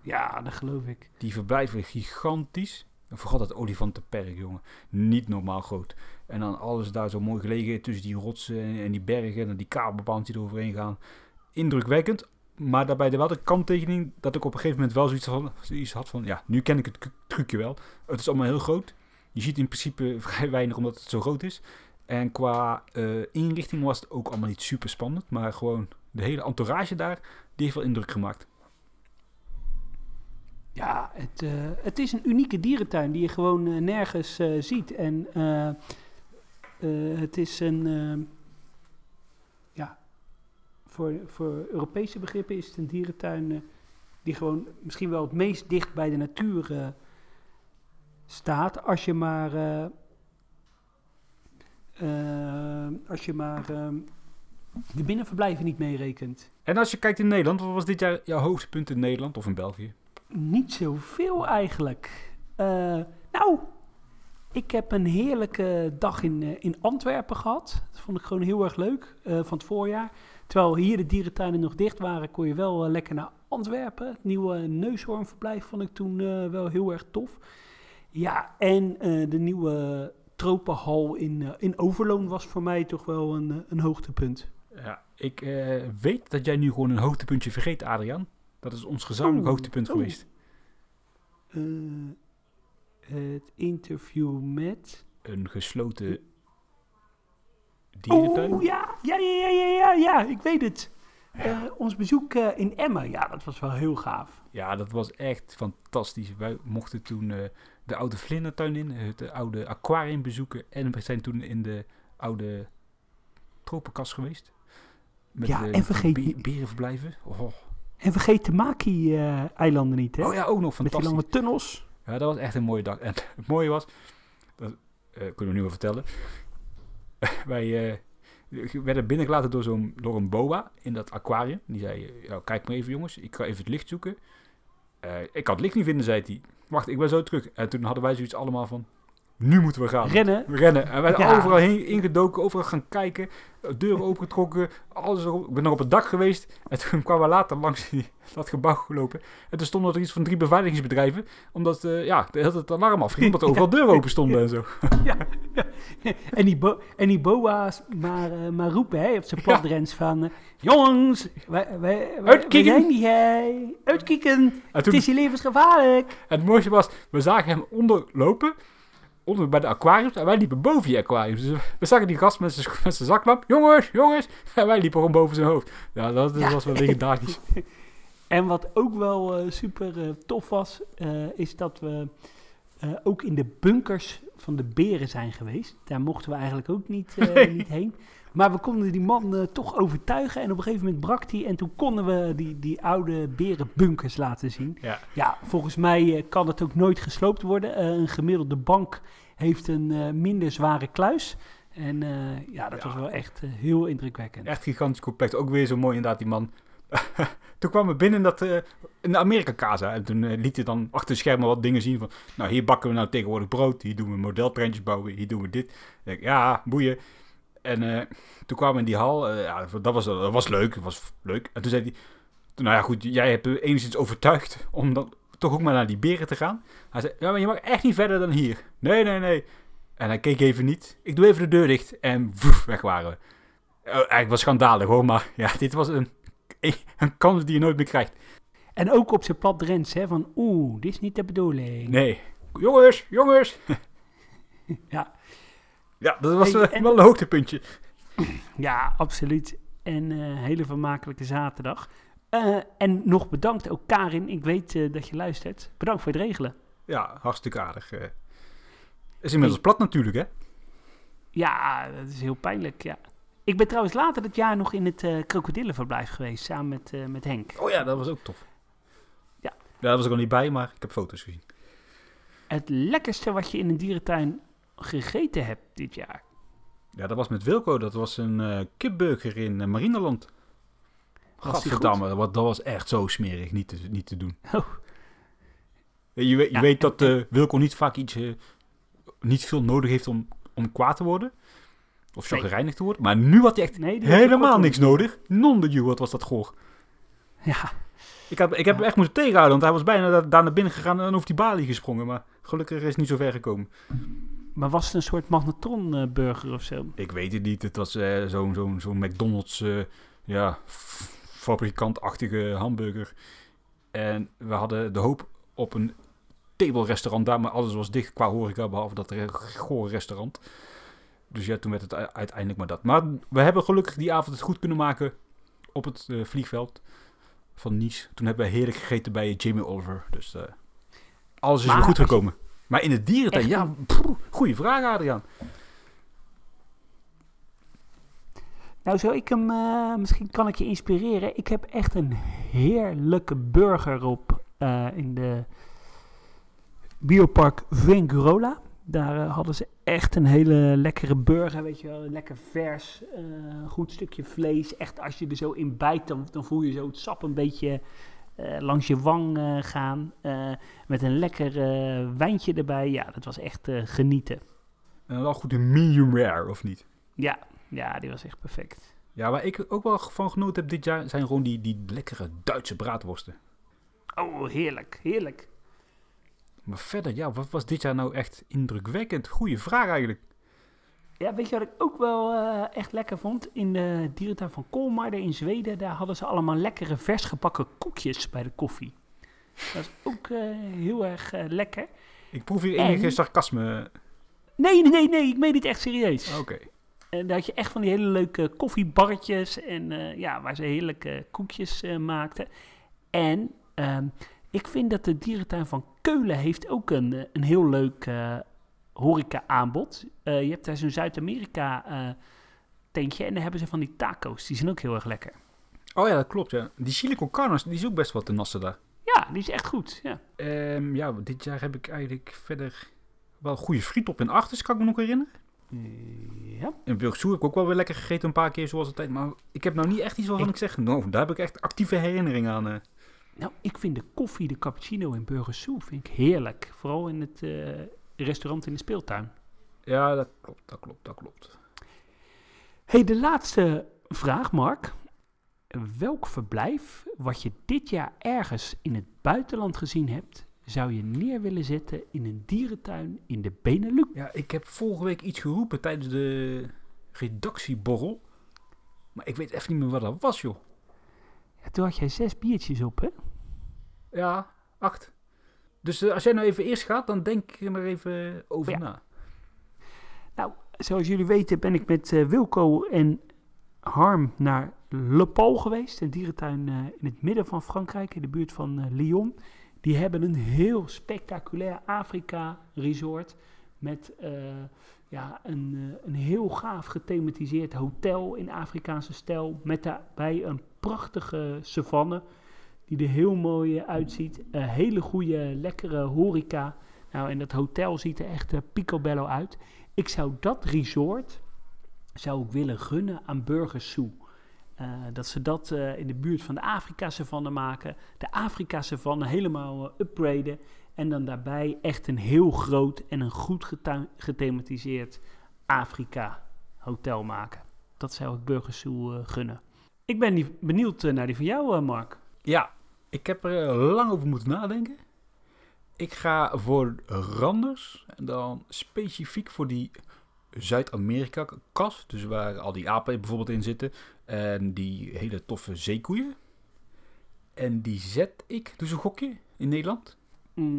A: Ja, dat geloof ik.
B: Die verblijven gigantisch. En vooral dat olifantenperk, jongen. Niet normaal groot. En dan alles daar zo mooi gelegen tussen die rotsen en, die bergen en die kabelband die er overheen gaan. Indrukwekkend. Maar daarbij de wel de kanttekening dat ik op een gegeven moment wel zoiets, van, zoiets had van... Ja, nu ken ik het trucje wel. Het is allemaal heel groot. Je ziet in principe vrij weinig omdat het zo groot is. En qua eh, inrichting was het ook allemaal niet super spannend. Maar gewoon de hele entourage daar, die heeft wel indruk gemaakt.
A: Ja, het, eh, het is een unieke dierentuin die je gewoon eh, nergens ziet. En eh, het is een, eh, ja, voor, voor Europese begrippen is het een dierentuin eh, die gewoon misschien wel het meest dicht bij de natuur eh, staat. Als je maar, als je maar eh, de binnenverblijven niet meerekent.
B: En als je kijkt in Nederland, wat was dit jaar jouw hoogtepunt in Nederland of in België?
A: Niet zoveel eigenlijk. Nou, ik heb een heerlijke dag in, eh, in Antwerpen gehad. Dat vond ik gewoon heel erg leuk eh, van het voorjaar. Terwijl hier de dierentuinen nog dicht waren, kon je wel eh, lekker naar Antwerpen. Het nieuwe neushoornverblijf vond ik toen wel heel erg tof. Ja, en de nieuwe tropenhal in, in Overloon was voor mij toch wel een, een hoogtepunt.
B: Ja, ik weet dat jij nu gewoon een hoogtepuntje vergeet, Adriaan. Dat is ons gezamenlijk hoogtepunt geweest.
A: Het interview met...
B: Een gesloten dierentuin.
A: Oh ja, ja, ja, ja, ja, ja, ik weet het. Eh, ons bezoek eh, in Emmen, ja, dat was wel heel gaaf.
B: Ja, dat was echt fantastisch. Wij mochten toen eh, de oude vlindertuin in, het oude aquarium bezoeken. En we zijn toen in de oude tropenkast geweest. Met
A: Ja,
B: de
A: en vergeet niet-
B: berenverblijven. Oh.
A: En vergeet de Maki-eilanden niet, hè?
B: oh ja, ook nog
A: Met die
B: fantastisch.
A: lange tunnels.
B: Ja, dat was echt een mooie dag. En het mooie was, dat eh, kunnen we nu wel vertellen. Wij eh, werden binnengelaten door, zo'n, door een boa in dat aquarium. Die zei, eh, ja, kijk maar even jongens, ik ga even het licht zoeken. Ik kan het licht niet vinden, zei hij. Wacht, ik ben zo terug. En toen hadden wij zoiets allemaal van, nu moeten we gaan.
A: Rennen.
B: We rennen. En wij zijn
A: Ja.
B: overal heen ingedoken, overal gaan kijken. Deuren opengetrokken, alles erop. Ik ben nog op het dak geweest. En toen kwamen we later langs die, dat gebouw gelopen. En toen stonden er iets van drie beveiligingsbedrijven. Omdat, eh, ja, de hele het alarm afging. Omdat er overal deuren open stonden en zo.
A: En die, bo en die boa's maar, eh, maar roepen, hè, op zijn platrens van... eh, Jongens, wij, wij, wij, wij
B: Uitkieken.
A: zijn die, hè. Uitkieken.
B: En,
A: Het is hier levensgevaarlijk.
B: en het mooiste was, we zagen hem onderlopen. Onder bij de aquariums. En wij liepen boven die aquariums. Dus we zagen die gast met zijn zaklamp. Jongens, jongens. En wij liepen gewoon boven zijn hoofd. Ja, dat, dat
A: Ja.
B: was wel legendarisch.
A: En wat ook wel eh, super eh, tof was, eh, is dat we ook in de bunkers van de beren zijn geweest. Daar mochten we eigenlijk ook niet,
B: Nee.
A: niet heen. Maar we konden die man eh, toch overtuigen. En op een gegeven moment brak hij. En toen konden we die, die oude berenbunkers laten zien.
B: Ja.
A: Ja, volgens mij eh, kan het ook nooit gesloopt worden. Eh, een gemiddelde bank heeft een minder zware kluis. En ja, dat
B: Ja.
A: was wel echt heel indrukwekkend.
B: Echt gigantisch complex. Ook weer zo mooi inderdaad, die man. toen kwamen we binnen in, dat, in de Amerika-casa. En toen eh, liet hij dan achter de schermen wat dingen zien van... Nou, hier bakken we nou tegenwoordig brood. Hier doen we modelprentjes bouwen. Hier doen we dit. Ik ja, boeien. En eh, toen kwamen we in die hal. eh, ja, dat was, dat was leuk. Dat was leuk. En toen zei hij... Nou ja, goed, jij hebt me enigszins overtuigd om dan toch ook maar naar die beren te gaan. Hij zei, ja, maar je mag echt niet verder dan hier. Nee, nee, nee. En hij keek even niet. Ik doe even de deur dicht. En woef, weg waren we. Eh, eigenlijk was schandalig hoor, maar ja, dit was een, een kans die je nooit meer krijgt.
A: En ook op zijn plat Drents, hè, van oeh, dit is niet de bedoeling.
B: Nee. Jongens, jongens.
A: Ja.
B: Ja, dat was
A: Hey, en-
B: wel een hoogtepuntje.
A: Ja, absoluut. En eh hele vermakelijke zaterdag. Eh, en nog bedankt ook Karin, ik weet eh, dat je luistert. Bedankt voor het regelen.
B: Ja, hartstikke aardig. Is inmiddels plat natuurlijk, hè?
A: Ja, dat is heel pijnlijk, ja. Ik ben trouwens later dit jaar nog in het eh krokodillenverblijf geweest, samen met, met Henk.
B: Oh ja, dat was ook tof.
A: Ja.
B: Ja, daar was ik al niet bij, maar ik heb foto's gezien.
A: Het lekkerste wat je in een dierentuin gegeten hebt dit jaar.
B: Ja, dat was met Wilco. Dat was een eh kipburger in uh, Marineland. Gadverdamme, dat, dat was echt zo smerig. Niet te, niet te doen.
A: Oh.
B: Je, weet- je
A: Ja,
B: weet dat eh, Wilco niet vaak iets... eh, niet veel nodig heeft om, om kwaad te worden. Of zo
A: Nee.
B: gereinigd te worden. Maar nu had hij echt
A: Nee,
B: helemaal niks nodig. Non de you, wat was dat goor.
A: Ja,
B: Ik, had, ik heb hem echt moeten tegenhouden, want hij was bijna da- daar naar binnen gegaan en over die balie gesprongen. Maar gelukkig is het niet zo ver gekomen.
A: Maar was het een soort magnetronburger of zo?
B: Ik weet het niet. Het was eh, zo'n zo'n zo'n McDonald's eh, ja, fabrikantachtige hamburger. En we hadden de hoop op een table-restaurant daar, maar alles was dicht qua horeca, behalve dat re- gore restaurant. Dus ja, toen werd het uiteindelijk maar dat. Maar we hebben gelukkig die avond het goed kunnen maken op het eh, vliegveld van Nice. Toen hebben we heerlijk gegeten bij Jamie Oliver. Dus eh, alles is
A: Maar
B: weer goed gekomen. Maar in het dierentuin,
A: Echt
B: ja, pff, goeie vraag Adriaan.
A: Nou, zou ik hem, eh, misschien kan ik je inspireren. Ik heb echt een heerlijke burger op eh, in de biopark Vengurola. Daar eh, hadden ze echt een hele lekkere burger, weet je wel. Lekker vers, goed stukje vlees. Echt, als je er zo in bijt, dan, dan voel je zo het sap een beetje eh, langs je wang eh, gaan. Eh, met een lekker wijntje erbij. Ja, dat was echt genieten.
B: En wel goed een medium rare, of niet?
A: Ja, ja, die was echt perfect.
B: Ja, waar ik ook wel van genoten heb dit jaar, zijn gewoon die, die lekkere Duitse braadworsten.
A: Oh, heerlijk, heerlijk.
B: Maar verder, ja, wat was dit jaar nou echt indrukwekkend? Goeie vraag eigenlijk.
A: Ja, weet je wat ik ook wel eh, echt lekker vond? In de dierentuin van Kolmarden in Zweden, daar hadden ze allemaal lekkere vers gebakken koekjes bij de koffie. Dat is ook eh, heel erg eh, lekker.
B: Ik proef hier
A: En-
B: enige sarcasme.
A: Nee, nee, nee, nee, ik meen dit echt serieus.
B: Oké.
A: En daar had je echt van die hele leuke koffiebarretjes en ja, waar ze heerlijke koekjes maakten. En ehm, ik vind dat de dierentuin van Keulen heeft ook een, een heel leuk eh, horeca aanbod. Eh, je hebt daar zo'n Zuid-Amerika eh, en daar hebben ze van die taco's. Die zijn ook heel erg lekker.
B: Oh ja, dat klopt, ja. Die chili con carnes, die is ook best wat te nassen daar.
A: Ja, die is echt goed. Ja.
B: Ehm, ja, dit jaar heb ik eigenlijk verder wel goede friet op in Achters, kan ik me nog herinneren.
A: ja.
B: In Burgsoe heb ik ook wel weer lekker gegeten een paar keer zoals altijd. Maar ik heb nou niet echt iets waarvan
A: Ik-
B: ik, zeg, nou, daar heb ik echt actieve herinneringen aan. eh.
A: Nou, ik vind de koffie, de cappuccino in Burgersoe vind ik heerlijk. Vooral in het eh, restaurant in de speeltuin.
B: Ja, dat klopt, dat klopt, dat klopt.
A: hey, de laatste vraag, Mark. Welk verblijf wat je dit jaar ergens in het buitenland gezien hebt, zou je neer willen zetten in een dierentuin in de Benelux?
B: Ja, ik heb vorige week iets geroepen tijdens de redactieborrel. Maar ik weet even niet meer wat dat was, joh.
A: Ja, toen had jij zes biertjes op, hè?
B: Ja, acht. Dus eh, als jij nou even eerst gaat, dan denk ik er even over
A: Ja.
B: na.
A: Nou, zoals jullie weten ben ik met eh, Wilco en Harm naar Le Pau geweest. Een dierentuin eh, in het midden van Frankrijk, in de buurt van Lyon. Die hebben een heel spectaculair Afrika-resort. Met ja, een, een heel gaaf gethematiseerd hotel in Afrikaanse stijl. Met daarbij een prachtige savanne die er heel mooi eh, uitziet. Een hele goede, lekkere horeca. Nou, en dat hotel ziet er echt eh, picobello uit. Ik zou dat resort zou ik willen gunnen aan Burgers. Eh, dat ze dat eh, in de buurt van de Afrika-savanne maken. De Afrika-savanne helemaal eh, upgraden. En dan daarbij echt een heel groot en een goed gethematiseerd Afrika-hotel maken. Dat zou ik Burgers eh, gunnen. Ik ben benieuwd eh, naar die van jou, eh, Mark.
B: Ja, ik heb er eh, lang over moeten nadenken. Ik ga voor Randers. En dan specifiek voor die Zuid-Amerika-kas. Dus waar al die apen bijvoorbeeld in zitten. En die hele toffe zeekoeien. En die zet ik, dus een gokje, in Nederland.
A: Mm,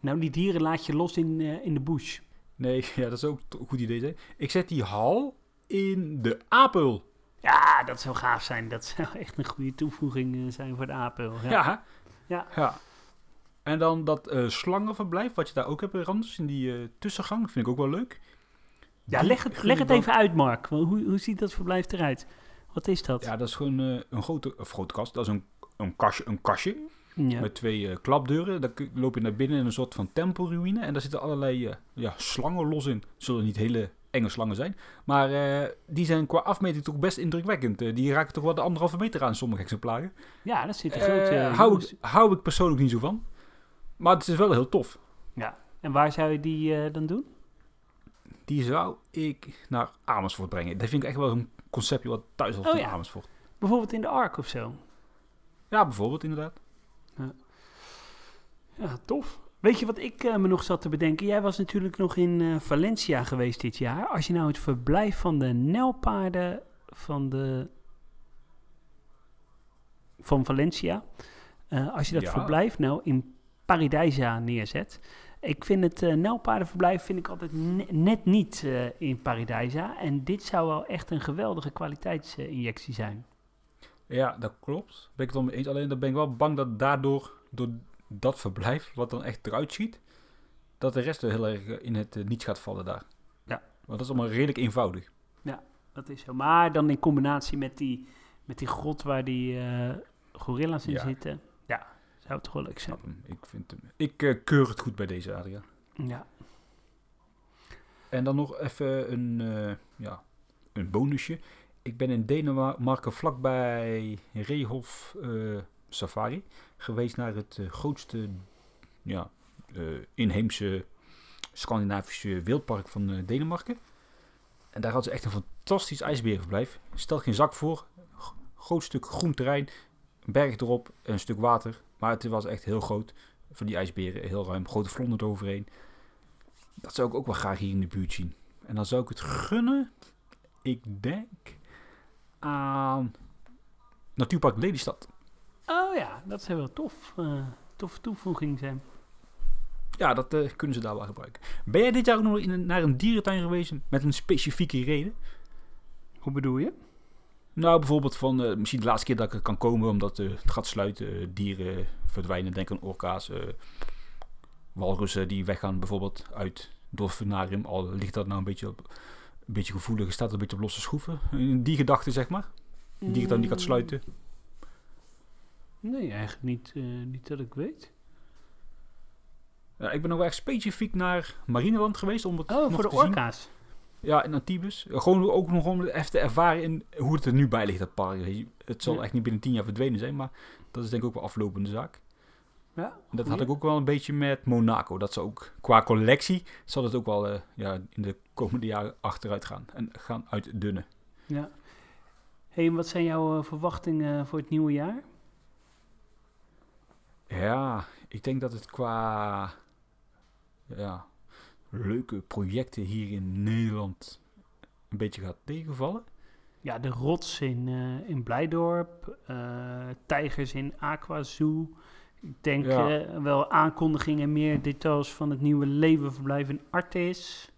A: nou, die dieren laat je los in, eh, in de bush.
B: Nee, ja, dat is ook een goed idee. Zijn. Ik zet die hal in de Apel.
A: Ja, dat zou gaaf zijn. Dat zou echt een goede toevoeging eh, zijn voor de apel. Ja.
B: Ja.
A: Ja.
B: ja. En dan dat eh, slangenverblijf, wat je daar ook hebt in Randers, in die eh, tussengang, vind ik ook wel leuk.
A: Ja, leg het, leg het
B: dan-
A: even uit, Mark. Hoe, hoe ziet dat verblijf eruit? Wat is dat?
B: Ja, dat is gewoon eh, een grote, of grote kast. Dat is een, een, kastje, een kastje
A: Ja.
B: met twee eh, klapdeuren. Daar kun- loop je naar binnen in een soort van tempelruïne. En daar zitten allerlei eh, ja, slangen los in. Zullen niet hele enge slangen zijn. Maar eh, die zijn qua afmeting toch best indrukwekkend. Eh, die raken toch wel de anderhalve meter aan sommige exemplaren.
A: Ja, dat zit er
B: Eh,
A: groot.
B: hou, ik, hou ik persoonlijk niet zo van. Maar het is wel heel tof.
A: Ja. En waar zou je die dan doen?
B: Die zou ik naar Amersfoort brengen. Dat vind ik echt wel een conceptje wat thuis hoort
A: Oh
B: in
A: ja.
B: Amersfoort.
A: Bijvoorbeeld in de Ark of zo.
B: Ja, bijvoorbeeld inderdaad.
A: Ja, tof. Weet je wat ik eh, me nog zat te bedenken? Jij was natuurlijk nog in eh, Valencia geweest dit jaar. Als je nou het verblijf van de nelpaarden van de van Valencia, eh, als je dat
B: Ja.
A: verblijf nou in Paradijsa neerzet. Ik vind het nelpaardenverblijf vind ik altijd ne- net niet in Paradijsa. En dit zou wel echt een geweldige kwaliteitsinjectie zijn.
B: Ja, dat klopt. Ben ik het mee eens. Alleen dan ben ik wel bang dat daardoor, door dat verblijf, wat dan echt eruit schiet, dat de rest er heel erg eh, in het eh, niets gaat vallen daar.
A: Ja.
B: Want dat is allemaal redelijk eenvoudig.
A: Dat is zo. Maar dan in combinatie met die, met die grot waar die eh, gorilla's in
B: Ja.
A: zitten. Ja, zou het leuk zijn.
B: Hem. Ik, vind hem, ik keur het goed bij deze, Adriaan.
A: Ja.
B: En dan nog even een, ja, een bonusje. Ik ben in Denemarken vlakbij Rehof eh, Safari geweest naar het eh, grootste ja, eh, inheemse Scandinavische wildpark van eh, Denemarken. En daar hadden ze echt een fantastisch ijsberenverblijf. Stel geen zak voor. Groot stuk groen terrein. Berg erop. en Een stuk water. Maar het was echt heel groot. Voor die ijsberen. Heel ruim. Grote vlonder eroverheen. Dat zou ik ook wel graag hier in de buurt zien. En dan zou ik het gunnen. Ik denk aan Natuurpark Lelystad.
A: Oh ja, dat zou wel tof. eh toffe toevoeging zijn.
B: Ja, dat eh, kunnen ze daar wel gebruiken. Ben jij dit jaar ook nog in een- naar een dierentuin geweest met een specifieke reden?
A: Hoe bedoel je?
B: Nou, bijvoorbeeld van eh, misschien de laatste keer dat ik er kan komen omdat het gaat sluiten. dieren verdwijnen, denk aan orka's. walrussen die weggaan bijvoorbeeld uit Dolfinarium. Al ligt dat nou een beetje, op, een beetje gevoelig, staat een beetje op losse schroeven. In die gedachte, zeg maar. Een dierentuin die gaat sluiten.
A: Nee, eigenlijk niet, eh, niet dat ik weet.
B: Ja, ik ben wel echt specifiek naar Marineland geweest om het
A: Oh, voor de
B: zien.
A: orka's.
B: Ja, in Antibes. Gewoon ook nog om even te ervaren in hoe het er nu bij ligt, dat park. Het zal
A: Ja.
B: echt niet binnen tien jaar verdwenen zijn, maar dat is denk ik ook wel aflopende zaak.
A: Ja,
B: Dat had ik ook wel een beetje met Monaco. Dat ze ook qua collectie zal het ook wel eh, ja, in de komende jaren achteruit gaan. En gaan uitdunnen.
A: Ja. hey, wat zijn jouw eh, verwachtingen voor het nieuwe jaar?
B: Ja, ik denk dat het qua ja, leuke projecten hier in Nederland een beetje gaat tegenvallen.
A: Ja, de rots in, eh, in Blijdorp, eh, tijgers in Aqua Zoo. Ik denk
B: Ja.
A: eh, wel aankondigingen en meer details van het nieuwe levenverblijf in Artis.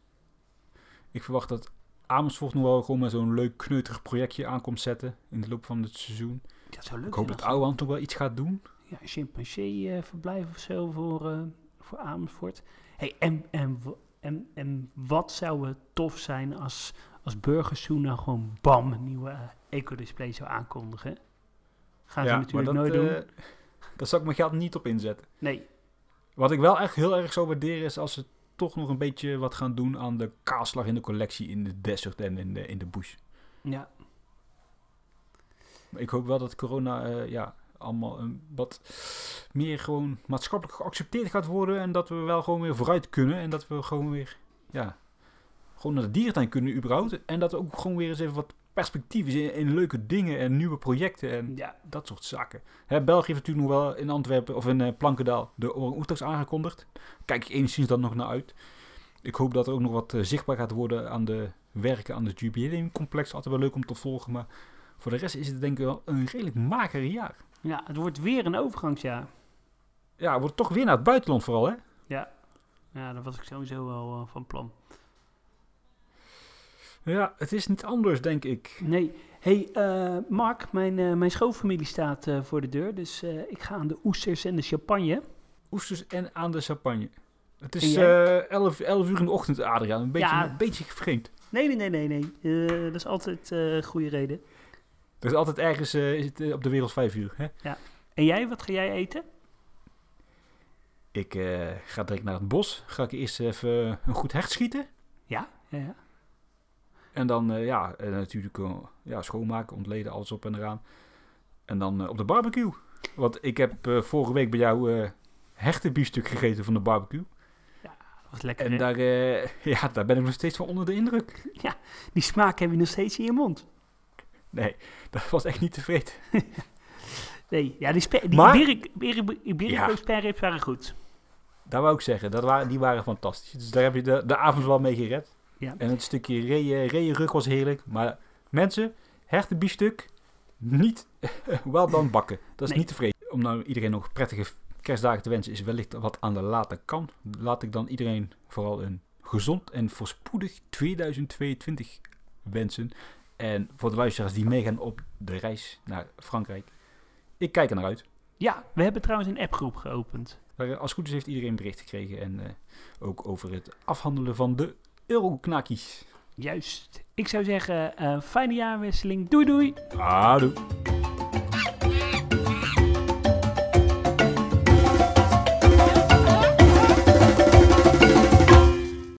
B: Ik verwacht dat Amersfoort nog wel gewoon met zo'n leuk kneuterig projectje aankomt zetten in de loop van het seizoen.
A: Dat zou leuk
B: Ik hoop dat Ouwehand nog wel iets gaat doen.
A: Ja, chimpansee-verblijf of zo voor, eh, voor Amersfoort. Hey, en, en, en, en wat zou het tof zijn als, als Burgersoe nou gewoon bam een nieuwe eh, ecodisplay zou aankondigen? Gaan ze natuurlijk nooit doen.
B: eh, Daar zou ik mijn geld niet op inzetten.
A: Nee,
B: Wat ik wel echt heel erg zou waarderen is als ze toch nog een beetje wat gaan doen aan de kaaslag in de collectie in de desert en in de, in de bush.
A: ja,
B: Maar ik hoop wel dat corona eh, ja, allemaal een, wat meer gewoon maatschappelijk geaccepteerd gaat worden. En dat we wel gewoon weer vooruit kunnen. En dat we gewoon weer, ja, gewoon naar de dierentuin kunnen überhaupt. En dat we ook gewoon weer eens even wat perspectief is in, leuke dingen en nieuwe projecten en dat soort zaken. Hè, België heeft natuurlijk nog wel in Antwerpen of in eh, Plankendaal de orang-oetangs aangekondigd. Kijk ik enigszins dan nog naar uit. Ik hoop dat er ook nog wat eh, zichtbaar gaat worden aan de werken aan het jubileumcomplex. Altijd wel leuk om te volgen, maar voor de rest is het denk ik wel een redelijk mager jaar.
A: Ja, het wordt weer een overgangsjaar.
B: Ja, het wordt toch weer naar het buitenland vooral, hè?
A: Ja, ja daar was ik sowieso wel eh, van plan.
B: Ja, het is niet anders, denk ik.
A: Nee, hey eh, Mark, mijn, eh, mijn schoonfamilie staat voor de deur, dus ik ga aan de oesters en de champagne.
B: Oesters en aan de champagne. Het is
A: jij?
B: eh 11, 11 uur in de ochtend, Adriaan. Een beetje,
A: Ja.
B: een beetje.
A: Nee, nee, nee, nee, nee. Dat is altijd een goede reden.
B: Er is altijd ergens eh, is het, eh, op de wereld vijf uur. Hè?
A: En jij, wat ga jij eten?
B: Ik eh, ga direct naar het bos. Ga ik eerst even een goed hecht schieten.
A: Ja, ja, ja.
B: En dan ja, natuurlijk ja, schoonmaken, ontleden, alles op en eraan. En dan op de barbecue. Want ik heb vorige week bij jou hertenbiefstuk gegeten van de barbecue.
A: Wat lekker.
B: En
A: hè?
B: daar, ja, daar ben ik nog steeds van onder de indruk.
A: Die smaak heb je nog steeds in je mond.
B: Nee, dat was echt niet tevreden.
A: Nee, ja, die, spe- die
B: Maar-
A: Iberico Iberico- Iberico
B: Ja.
A: sperrips waren goed.
B: Dat wou ik zeggen, dat waren, die waren fantastisch. Dus daar heb je de, de avond wel mee gered.
A: Ja.
B: En het stukje reeën- reeënrug was heerlijk. Maar mensen, hertenbiefstuk, niet wel dan bakken. Dat is
A: Nee.
B: niet tevreden. Om nou iedereen nog prettige kerstdagen te wensen, is wellicht wat aan de late kant. Laat ik dan iedereen vooral een gezond en voorspoedig 2022 wensen. En voor de luisteraars die meegaan op de reis naar Frankrijk, ik kijk er naar uit.
A: Ja, we hebben trouwens een appgroep geopend.
B: Maar, eh, als het goed is heeft iedereen bericht gekregen. En eh, ook over het afhandelen van de euroknakies.
A: Juist. Ik zou zeggen, eh, fijne jaarwisseling. Doei doei.
B: Adoe.